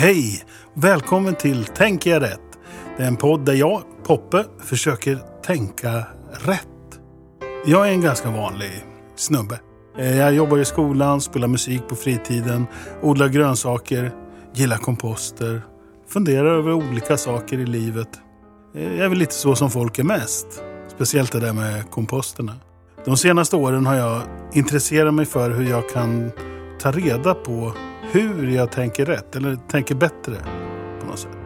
Hej! Välkommen till Tänk jag rätt. Det är en podd där jag, Poppe, försöker tänka rätt. Jag är en ganska vanlig snubbe. Eh, jag jobbar i skolan, spelar musik på fritiden, odlar grönsaker, gillar komposter, funderar över olika saker i livet. Eh, jag är väl lite så som folk är mest. Speciellt det där med komposterna. De senaste åren har jag intresserat mig för hur jag kan ta reda på hur jag tänker rätt, eller tänker bättre på något sätt.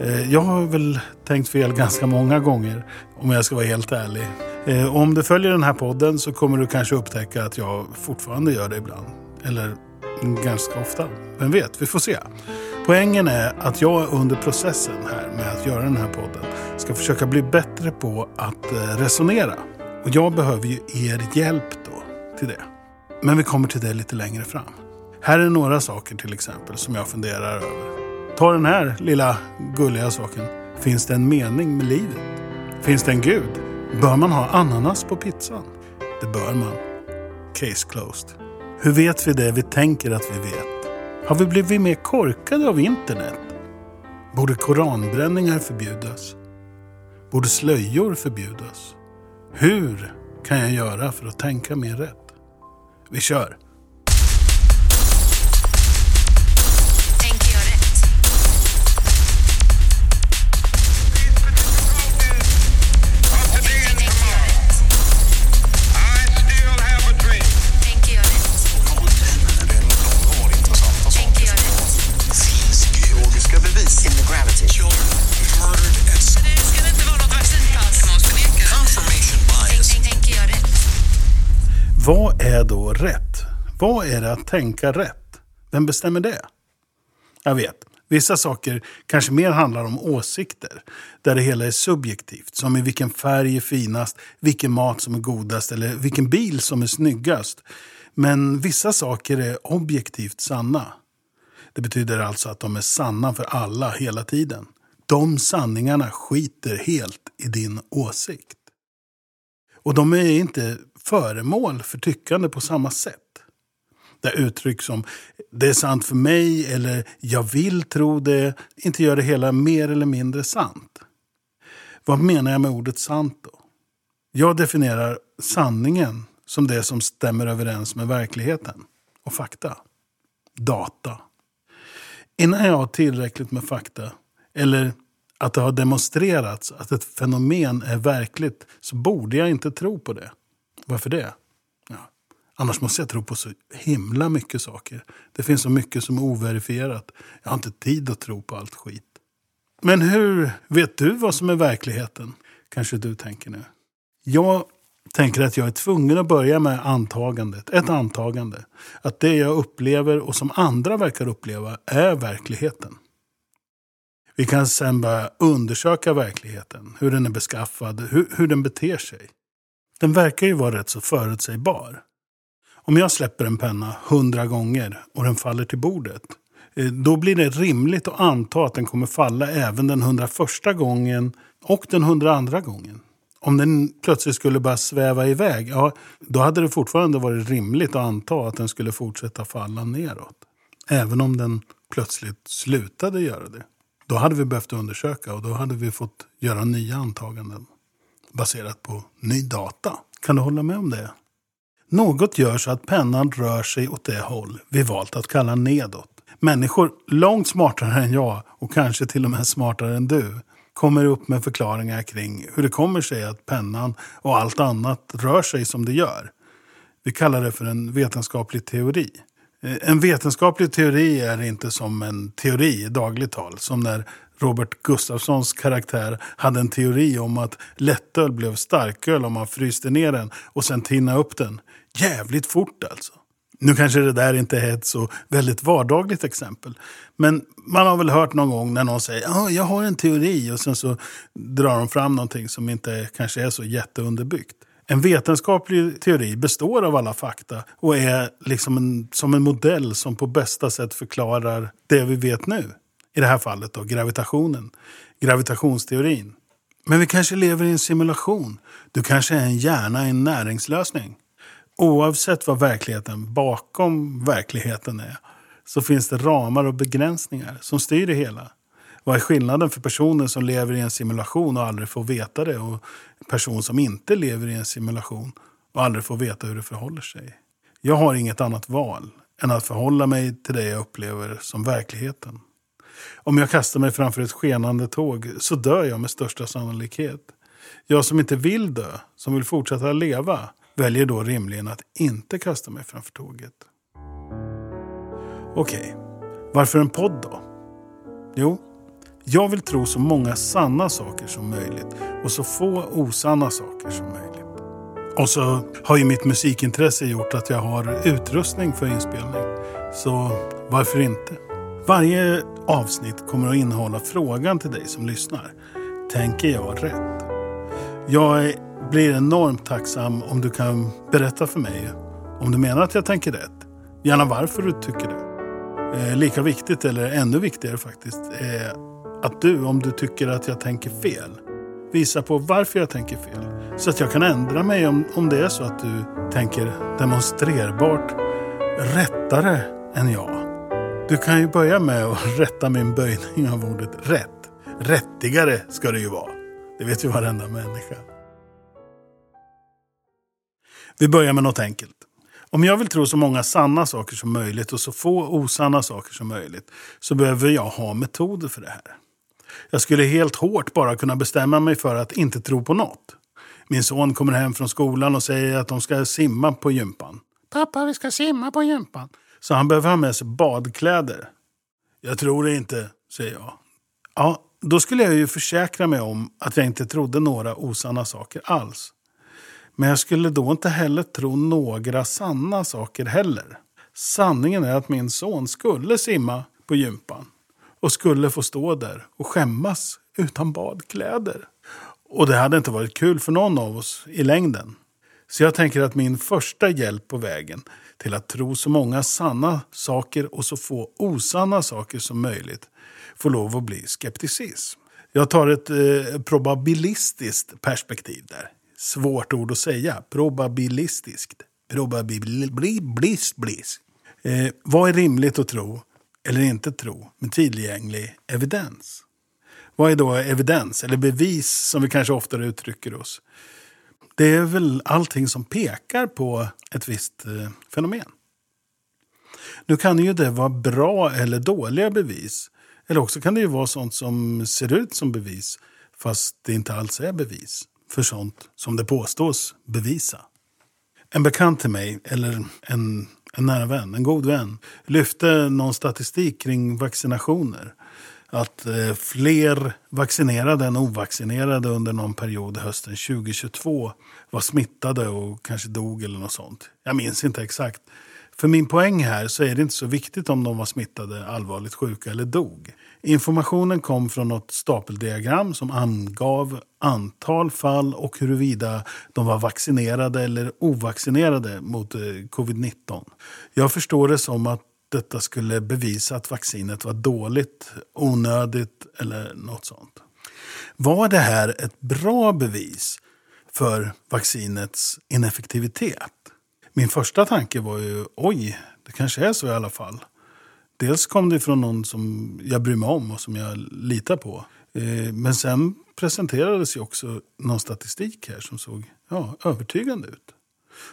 Eh, jag har väl tänkt fel ganska många gånger, om jag ska vara helt ärlig. Eh, om du följer den här podden så kommer du kanske upptäcka att jag fortfarande gör det ibland. Eller ganska ofta. Vem vet, vi får se. Poängen är att jag under processen här med att göra den här podden ska försöka bli bättre på att eh, resonera. Och jag behöver ju er hjälp då till det. Men vi kommer till det lite längre fram. Här är några saker till exempel som jag funderar över. Ta den här lilla gulliga saken. Finns det en mening med livet? Finns det en gud? Bör man ha ananas på pizzan? Det bör man. Case closed. Hur vet vi det vi tänker att vi vet? Har vi blivit mer korkade av internet? Borde koranbränningar förbjudas? Borde slöjor förbjudas? Hur kan jag göra för att tänka mer rätt? Vi kör! Vad är då rätt? Vad är det att tänka rätt? Vem bestämmer det? Jag vet, vissa saker kanske mer handlar om åsikter. Där det hela är subjektivt. Som i vilken färg är finast, vilken mat som är godast eller vilken bil som är snyggast. Men vissa saker är objektivt sanna. Det betyder alltså att de är sanna för alla hela tiden. De sanningarna skiter helt i din åsikt. Och de är inte föremål för tyckande på samma sätt. Där uttryck som det är sant för mig eller jag vill tro det inte gör det hela mer eller mindre sant. Vad menar jag med ordet sant då? Jag definierar sanningen som det som stämmer överens med verkligheten och fakta. Data. Innan jag har tillräckligt med fakta eller att det har demonstrerats att ett fenomen är verkligt så borde jag inte tro på det. Varför det? Ja. Annars måste jag tro på så himla mycket saker. Det finns så mycket som är overifierat. Jag har inte tid att tro på allt skit. Men hur vet du vad som är verkligheten? Kanske du tänker nu. Jag tänker att jag är tvungen att börja med antagandet. Ett antagande. Att det jag upplever och som andra verkar uppleva är verkligheten. Vi kan sen börja undersöka verkligheten. Hur den är beskaffad, hur, hur den beter sig. Den verkar ju vara rätt så förutsägbar. Om jag släpper en penna hundra gånger och den faller till bordet. Eh, då blir det rimligt att anta att den kommer falla även den hundraförsta gången och den hundraandra gången. Om den plötsligt skulle bara sväva iväg, ja, då hade det fortfarande varit rimligt att anta att den skulle fortsätta falla neråt. Även om den plötsligt slutade göra det. Då hade vi behövt undersöka och då hade vi fått göra nya antaganden baserat på ny data. Kan du hålla med om det? Något gör så att pennan rör sig åt det håll vi valt att kalla nedåt. Människor långt smartare än jag och kanske till och med smartare än du kommer upp med förklaringar kring hur det kommer sig att pennan och allt annat rör sig som det gör. Vi kallar det för en vetenskaplig teori. Eh, en vetenskaplig teori är inte som en teori i dagligt tal. Som när Robert Gustafssons karaktär hade en teori om att lättöl blev starköl om man fryste ner den och sen tinna upp den. Jävligt fort alltså. Nu kanske det där inte är ett så väldigt vardagligt exempel. Men man har väl hört någon gång när någon säger ah, jag har en teori och sen så drar de fram någonting som inte kanske är så jätteunderbyggt. En vetenskaplig teori består av alla fakta och är liksom en, som en modell som på bästa sätt förklarar det vi vet nu. I det här fallet då gravitationen, gravitationsteorin. Men vi kanske lever i en simulation. Du kanske är en hjärna i en näringslösning. Oavsett vad verkligheten bakom verkligheten är så finns det ramar och begränsningar som styr det hela. Vad är skillnaden för personen som lever i en simulation och aldrig får veta det och en person som inte lever i en simulation och aldrig får veta hur det förhåller sig? Jag har inget annat val än att förhålla mig till det jag upplever som verkligheten. Om jag kastar mig framför ett skenande tåg så dör jag med största sannolikhet. Jag som inte vill dö, som vill fortsätta leva, väljer då rimligen att inte kasta mig framför tåget. Okej, varför en podd då? Jo, jag vill tro så många sanna saker som möjligt och så få osanna saker som möjligt. Och så har ju mitt musikintresse gjort att jag har utrustning för inspelning. Så varför inte? Varje avsnitt kommer att innehålla frågan till dig som lyssnar. Tänker jag rätt? Jag blir enormt tacksam om du kan berätta för mig om du menar att jag tänker rätt. Gärna varför du tycker det. Eh, lika viktigt, eller ännu viktigare faktiskt, är att du, om du tycker att jag tänker fel, visar på varför jag tänker fel. Så att jag kan ändra mig om, om det är så att du tänker demonstrerbart rättare än jag. Du kan ju börja med att rätta min böjning av ordet rätt. Rättigare ska det ju vara. Det vet ju varenda människa. Vi börjar med något enkelt. Om jag vill tro så många sanna saker som möjligt och så få osanna saker som möjligt så behöver jag ha metoder för det här. Jag skulle helt hårt bara kunna bestämma mig för att inte tro på något. Min son kommer hem från skolan och säger att de ska simma på gympan. Pappa, vi ska simma på gympan. Så han behöver ha med sig badkläder. Jag tror det inte, säger jag. Ja, då skulle jag ju försäkra mig om att jag inte trodde några osanna saker alls. Men jag skulle då inte heller tro några sanna saker heller. Sanningen är att min son skulle simma på gympan och skulle få stå där och skämmas utan badkläder. Och det hade inte varit kul för någon av oss i längden. Så jag tänker att min första hjälp på vägen till att tro så många sanna saker och så få osanna saker som möjligt får lov att bli skepticism. Jag tar ett eh, probabilistiskt perspektiv där. Svårt ord att säga. Probabilistiskt. Probabilistiskt. Eh, vad är rimligt att tro eller inte tro med tillgänglig evidens? Vad är då evidens, eller bevis som vi kanske oftare uttrycker oss? Det är väl allting som pekar på ett visst eh, fenomen. Nu kan ju det vara bra eller dåliga bevis. Eller också kan det ju vara sånt som ser ut som bevis fast det inte alls är bevis för sånt som det påstås bevisa. En bekant till mig, eller en, en nära vän, en god vän, lyfte någon statistik kring vaccinationer att eh, fler vaccinerade än ovaccinerade under någon period hösten 2022 var smittade och kanske dog eller något sånt. Jag minns inte exakt. För min poäng här så är det inte så viktigt om de var smittade, allvarligt sjuka eller dog. Informationen kom från något stapeldiagram som angav antal fall och huruvida de var vaccinerade eller ovaccinerade mot eh, covid-19. Jag förstår det som att detta skulle bevisa att vaccinet var dåligt, onödigt eller något sånt. Var det här ett bra bevis för vaccinets ineffektivitet? Min första tanke var ju, oj, det kanske är så i alla fall. Dels kom det från någon som jag bryr mig om och som jag litar på. Eh, men sen presenterades ju också någon statistik här som såg ja, övertygande ut.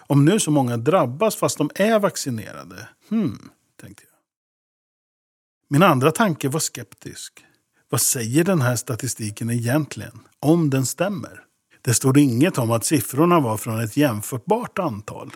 Om nu så många drabbas fast de är vaccinerade, hmm, tänkte jag. Min andra tanke var skeptisk. Vad säger den här statistiken egentligen? Om den stämmer? Det stod inget om att siffrorna var från ett jämförbart antal.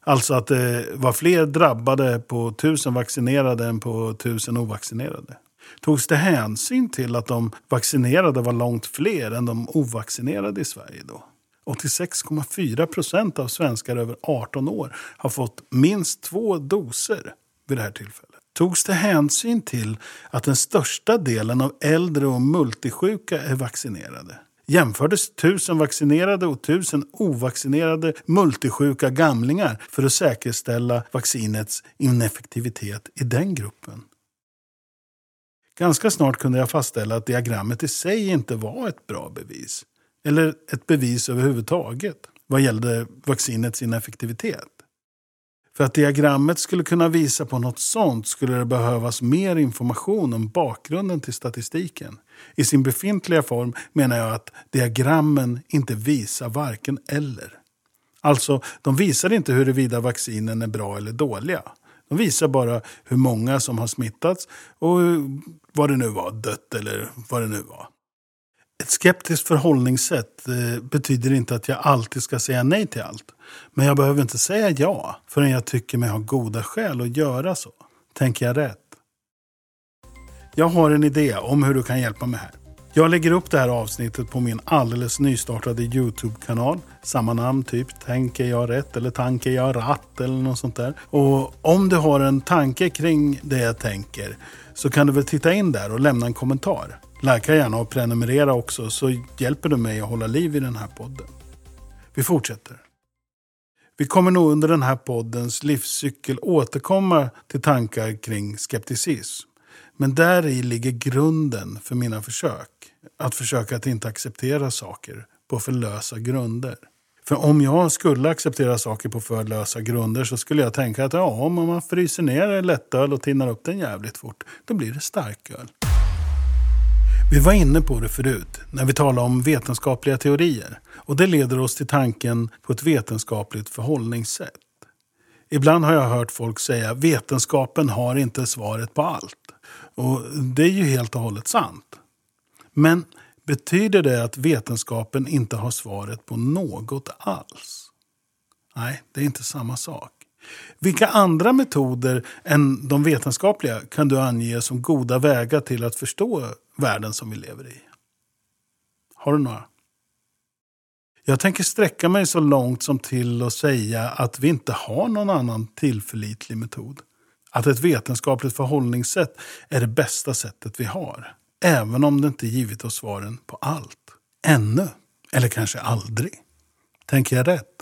Alltså att det var fler drabbade på tusen vaccinerade än på tusen ovaccinerade. Togs det hänsyn till att de vaccinerade var långt fler än de ovaccinerade i Sverige då? 86,4 procent av svenskar över 18 år har fått minst två doser vid det här tillfället. Togs det hänsyn till att den största delen av äldre och multisjuka är vaccinerade? Jämfördes tusen vaccinerade och tusen ovaccinerade multisjuka gamlingar för att säkerställa vaccinets ineffektivitet i den gruppen? Ganska snart kunde jag fastställa att diagrammet i sig inte var ett bra bevis. Eller ett bevis överhuvudtaget vad gällde vaccinets ineffektivitet. För att diagrammet skulle kunna visa på något sånt skulle det behövas mer information om bakgrunden till statistiken. I sin befintliga form menar jag att diagrammen inte visar varken eller. Alltså, de visar inte huruvida vaccinen är bra eller dåliga. De visar bara hur många som har smittats och vad det nu var, dött eller vad det nu var. Ett skeptiskt förhållningssätt eh, betyder inte att jag alltid ska säga nej till allt. Men jag behöver inte säga ja förrän jag tycker mig ha goda skäl att göra så. Tänker jag rätt? Jag har en idé om hur du kan hjälpa mig här. Jag lägger upp det här avsnittet på min alldeles nystartade YouTube-kanal. Samma namn typ, Tänker jag rätt eller Tanker jag ratt eller något sånt där. Och om du har en tanke kring det jag tänker så kan du väl titta in där och lämna en kommentar. Likea gärna och prenumerera också så hjälper du mig att hålla liv i den här podden. Vi fortsätter. Vi kommer nog under den här poddens livscykel återkomma till tankar kring skepticism. Men där i ligger grunden för mina försök. Att försöka att inte acceptera saker på för lösa grunder. För om jag skulle acceptera saker på för lösa grunder så skulle jag tänka att ja, om man fryser ner lättöl och tinnar upp den jävligt fort, då blir det starköl. Vi var inne på det förut när vi talade om vetenskapliga teorier. Och det leder oss till tanken på ett vetenskapligt förhållningssätt. Ibland har jag hört folk säga att vetenskapen har inte svaret på allt. Och det är ju helt och hållet sant. Men betyder det att vetenskapen inte har svaret på något alls? Nej, det är inte samma sak. Vilka andra metoder än de vetenskapliga kan du ange som goda vägar till att förstå världen som vi lever i? Har du några? Jag tänker sträcka mig så långt som till att säga att vi inte har någon annan tillförlitlig metod. Att ett vetenskapligt förhållningssätt är det bästa sättet vi har. Även om det inte givit oss svaren på allt. Ännu. Eller kanske aldrig. Tänker jag rätt?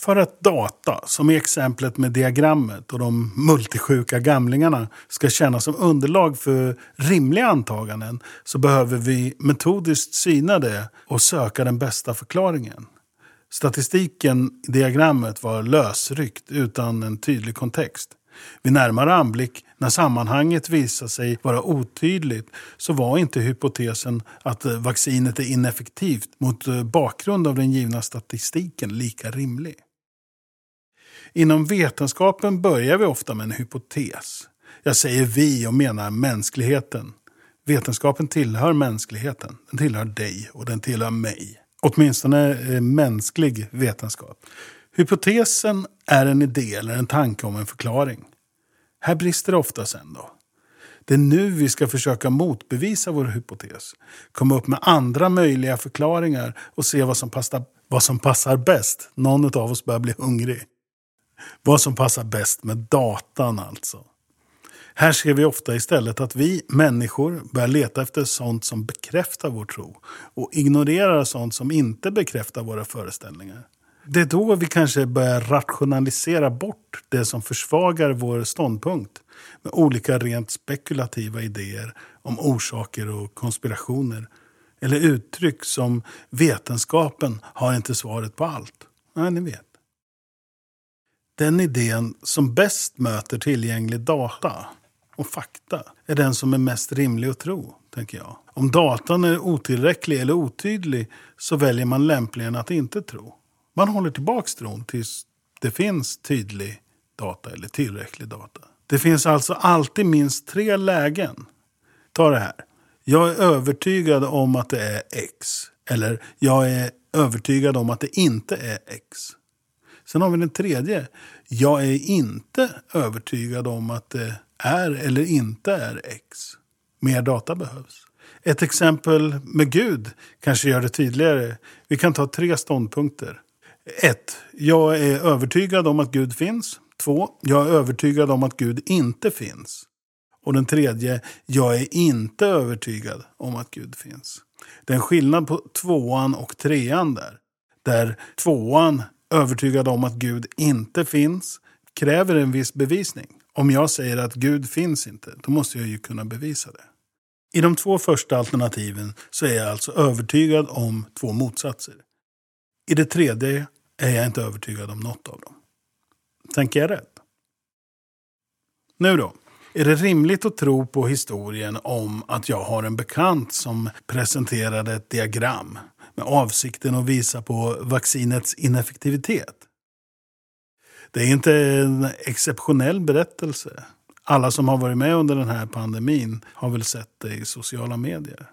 För att data, som i exemplet med diagrammet och de multisjuka gamlingarna, ska tjäna som underlag för rimliga antaganden så behöver vi metodiskt syna det och söka den bästa förklaringen. Statistiken i diagrammet var lösryckt utan en tydlig kontext. Vid närmare anblick, när sammanhanget visade sig vara otydligt, så var inte hypotesen att vaccinet är ineffektivt mot bakgrund av den givna statistiken lika rimlig. Inom vetenskapen börjar vi ofta med en hypotes. Jag säger vi och menar mänskligheten. Vetenskapen tillhör mänskligheten. Den tillhör dig och den tillhör mig. Åtminstone eh, mänsklig vetenskap. Hypotesen är en idé eller en tanke om en förklaring. Här brister det ofta sen då. Det är nu vi ska försöka motbevisa vår hypotes. Komma upp med andra möjliga förklaringar och se vad som passar, vad som passar bäst. Någon av oss börjar bli hungrig. Vad som passar bäst med datan alltså. Här ser vi ofta istället att vi människor börjar leta efter sånt som bekräftar vår tro och ignorerar sånt som inte bekräftar våra föreställningar. Det är då vi kanske börjar rationalisera bort det som försvagar vår ståndpunkt med olika rent spekulativa idéer om orsaker och konspirationer. Eller uttryck som vetenskapen har inte svaret på allt. Nej, ni vet. Den idén som bäst möter tillgänglig data och fakta är den som är mest rimlig att tro, tänker jag. Om datan är otillräcklig eller otydlig så väljer man lämpligen att inte tro. Man håller tillbaks tron tills det finns tydlig data eller tillräcklig data. Det finns alltså alltid minst tre lägen. Ta det här. Jag är övertygad om att det är X. Eller jag är övertygad om att det inte är X. Sen har vi den tredje. Jag är inte övertygad om att det är eller inte är X. Mer data behövs. Ett exempel med Gud kanske gör det tydligare. Vi kan ta tre ståndpunkter. 1. Jag är övertygad om att Gud finns. 2. Jag är övertygad om att Gud inte finns. Och den tredje, jag är inte övertygad om att Gud finns. Det är en skillnad på tvåan och trean där. Där tvåan övertygad om att Gud inte finns kräver en viss bevisning. Om jag säger att Gud finns inte, då måste jag ju kunna bevisa det. I de två första alternativen så är jag alltså övertygad om två motsatser. I det tredje är jag inte övertygad om något av dem. Tänker jag rätt? Nu då. Är det rimligt att tro på historien om att jag har en bekant som presenterade ett diagram med avsikten att visa på vaccinets ineffektivitet? Det är inte en exceptionell berättelse. Alla som har varit med under den här pandemin har väl sett det i sociala medier.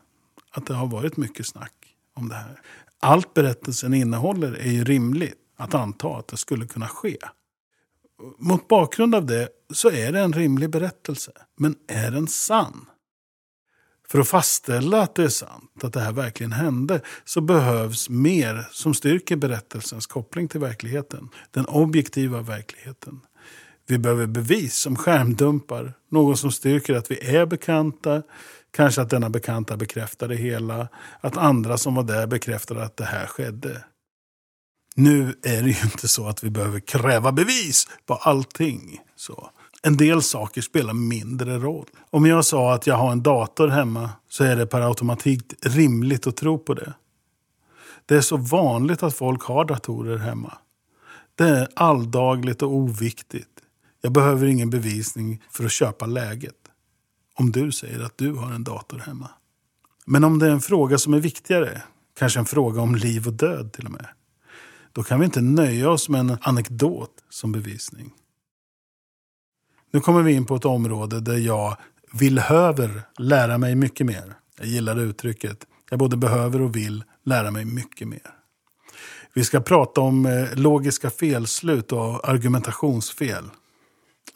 Att det har varit mycket snack om det här. Allt berättelsen innehåller är ju rimligt att anta att det skulle kunna ske. Mot bakgrund av det så är det en rimlig berättelse. Men är den sann? För att fastställa att det är sant, att det här verkligen hände, så behövs mer som styrker berättelsens koppling till verkligheten. Den objektiva verkligheten. Vi behöver bevis som skärmdumpar, någon som styrker att vi är bekanta, kanske att denna bekanta bekräftar det hela, att andra som var där bekräftar att det här skedde. Nu är det ju inte så att vi behöver kräva bevis på allting. Så. En del saker spelar mindre roll. Om jag sa att jag har en dator hemma så är det per automatik rimligt att tro på det. Det är så vanligt att folk har datorer hemma. Det är alldagligt och oviktigt. Jag behöver ingen bevisning för att köpa läget. Om du säger att du har en dator hemma. Men om det är en fråga som är viktigare, kanske en fråga om liv och död till och med. Då kan vi inte nöja oss med en anekdot som bevisning. Nu kommer vi in på ett område där jag vill höver lära mig mycket mer. Jag gillar det uttrycket. Jag både behöver och vill lära mig mycket mer. Vi ska prata om eh, logiska felslut och argumentationsfel.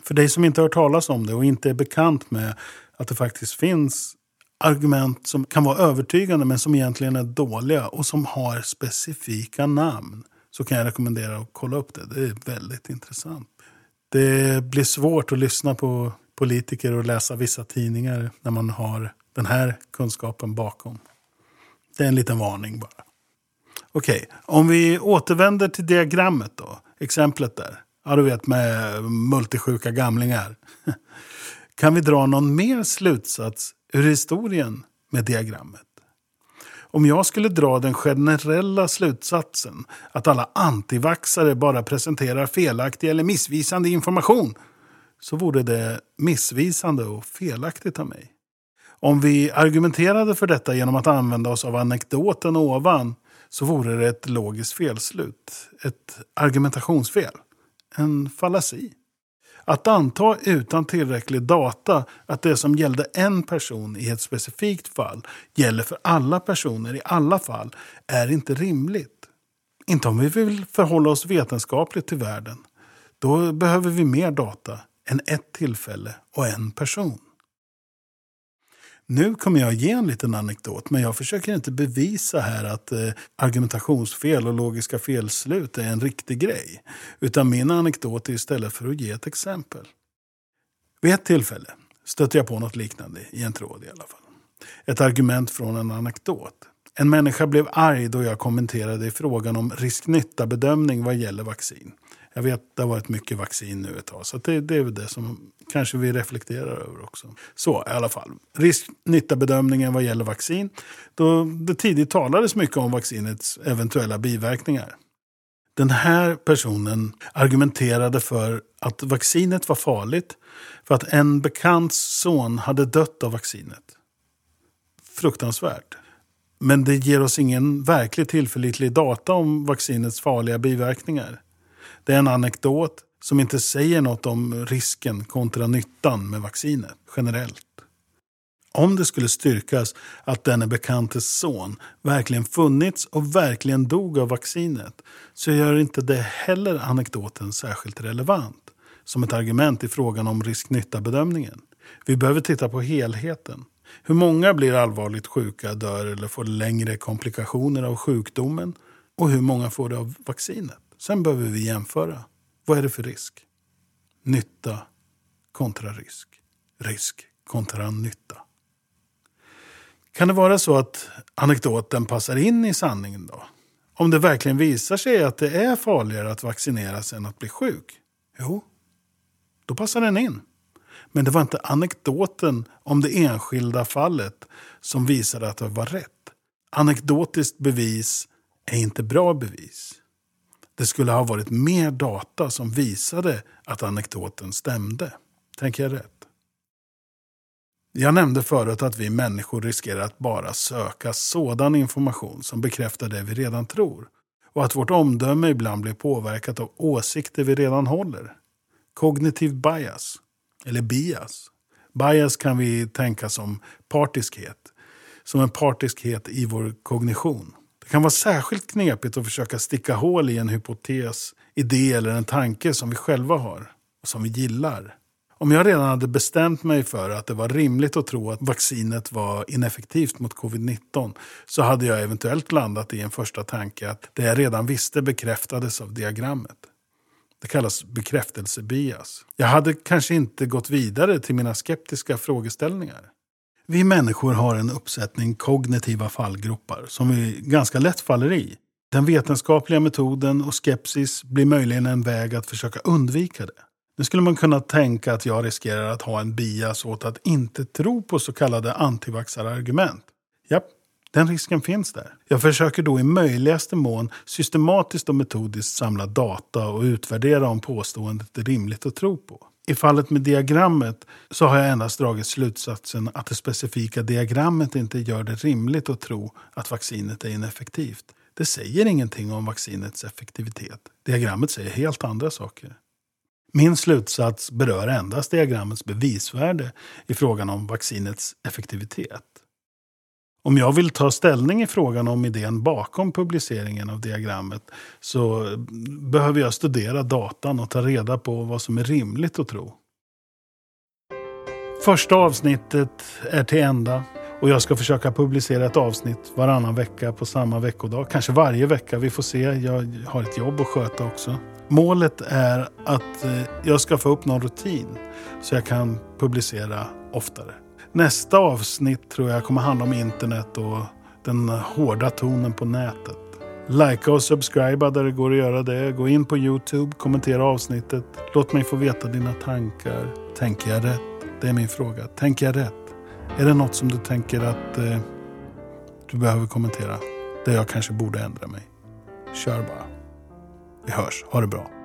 För dig som inte har hört talas om det och inte är bekant med att det faktiskt finns argument som kan vara övertygande men som egentligen är dåliga och som har specifika namn så kan jag rekommendera att kolla upp det. Det är väldigt intressant. Det blir svårt att lyssna på politiker och läsa vissa tidningar när man har den här kunskapen bakom. Det är en liten varning bara. Okej, om vi återvänder till diagrammet då. Exemplet där. Ja, du vet med multisjuka gamlingar. Kan vi dra någon mer slutsats ur historien med diagrammet? Om jag skulle dra den generella slutsatsen att alla antivaxare bara presenterar felaktig eller missvisande information så vore det missvisande och felaktigt av mig. Om vi argumenterade för detta genom att använda oss av anekdoten ovan så vore det ett logiskt felslut. Ett argumentationsfel. En fallasi. Att anta utan tillräcklig data att det som gällde en person i ett specifikt fall gäller för alla personer i alla fall är inte rimligt. Inte om vi vill förhålla oss vetenskapligt till världen. Då behöver vi mer data än ett tillfälle och en person. Nu kommer jag ge en liten anekdot, men jag försöker inte bevisa här att eh, argumentationsfel och logiska felslut är en riktig grej. Utan min anekdot är istället för att ge ett exempel. Vid ett tillfälle stötte jag på något liknande i en tråd i alla fall. Ett argument från en anekdot. En människa blev arg då jag kommenterade i frågan om risk-nytta-bedömning vad gäller vaccin. Jag vet att det har varit mycket vaccin nu ett tag, så det, det är väl det som kanske vi reflekterar över också. Så i alla fall, risk-nytta-bedömningen vad gäller vaccin. Då det tidigt talades mycket om vaccinets eventuella biverkningar. Den här personen argumenterade för att vaccinet var farligt för att en bekants son hade dött av vaccinet. Fruktansvärt. Men det ger oss ingen verkligt tillförlitlig data om vaccinets farliga biverkningar. Det är en anekdot som inte säger något om risken kontra nyttan med vaccinet generellt. Om det skulle styrkas att denne bekantes son verkligen funnits och verkligen dog av vaccinet så gör inte det heller anekdoten särskilt relevant som ett argument i frågan om risk-nytta-bedömningen. Vi behöver titta på helheten. Hur många blir allvarligt sjuka, dör eller får längre komplikationer av sjukdomen och hur många får det av vaccinet? Sen behöver vi jämföra. Vad är det för risk? Nytta kontra risk. Risk kontra nytta. Kan det vara så att anekdoten passar in i sanningen då? Om det verkligen visar sig att det är farligare att vaccineras än att bli sjuk? Jo, då passar den in. Men det var inte anekdoten om det enskilda fallet som visade att det var rätt. Anekdotiskt bevis är inte bra bevis det skulle ha varit mer data som visade att anekdoten stämde. Tänker jag rätt? Jag nämnde förut att vi människor riskerar att bara söka sådan information som bekräftar det vi redan tror och att vårt omdöme ibland blir påverkat av åsikter vi redan håller. Kognitiv bias, eller bias. Bias kan vi tänka som partiskhet, som en partiskhet i vår kognition. Det kan vara särskilt knepigt att försöka sticka hål i en hypotes, idé eller en tanke som vi själva har och som vi gillar. Om jag redan hade bestämt mig för att det var rimligt att tro att vaccinet var ineffektivt mot covid-19 så hade jag eventuellt landat i en första tanke att det jag redan visste bekräftades av diagrammet. Det kallas bekräftelsebias. Jag hade kanske inte gått vidare till mina skeptiska frågeställningar. Vi människor har en uppsättning kognitiva fallgropar som vi ganska lätt faller i. Den vetenskapliga metoden och skepsis blir möjligen en väg att försöka undvika det. Nu skulle man kunna tänka att jag riskerar att ha en bias åt att inte tro på så kallade antivaxarargument. Japp, den risken finns där. Jag försöker då i möjligaste mån systematiskt och metodiskt samla data och utvärdera om påståendet är rimligt att tro på. I fallet med diagrammet så har jag endast dragit slutsatsen att det specifika diagrammet inte gör det rimligt att tro att vaccinet är ineffektivt. Det säger ingenting om vaccinets effektivitet. Diagrammet säger helt andra saker. Min slutsats berör endast diagrammets bevisvärde i frågan om vaccinets effektivitet. Om jag vill ta ställning i frågan om idén bakom publiceringen av diagrammet så behöver jag studera datan och ta reda på vad som är rimligt att tro. Första avsnittet är till ända och jag ska försöka publicera ett avsnitt varannan vecka på samma veckodag. Kanske varje vecka, vi får se. Jag har ett jobb att sköta också. Målet är att eh, jag ska få upp någon rutin så jag kan publicera oftare. Nästa avsnitt tror jag kommer handla om internet och den hårda tonen på nätet. Likea och subscriba där det går att göra det. Gå in på Youtube, kommentera avsnittet. Låt mig få veta dina tankar. Tänker jag rätt? Det är min fråga. Tänker jag rätt? Är det något som du tänker att eh, du behöver kommentera? Där jag kanske borde ändra mig? Kör bara. Vi hörs. Ha det bra.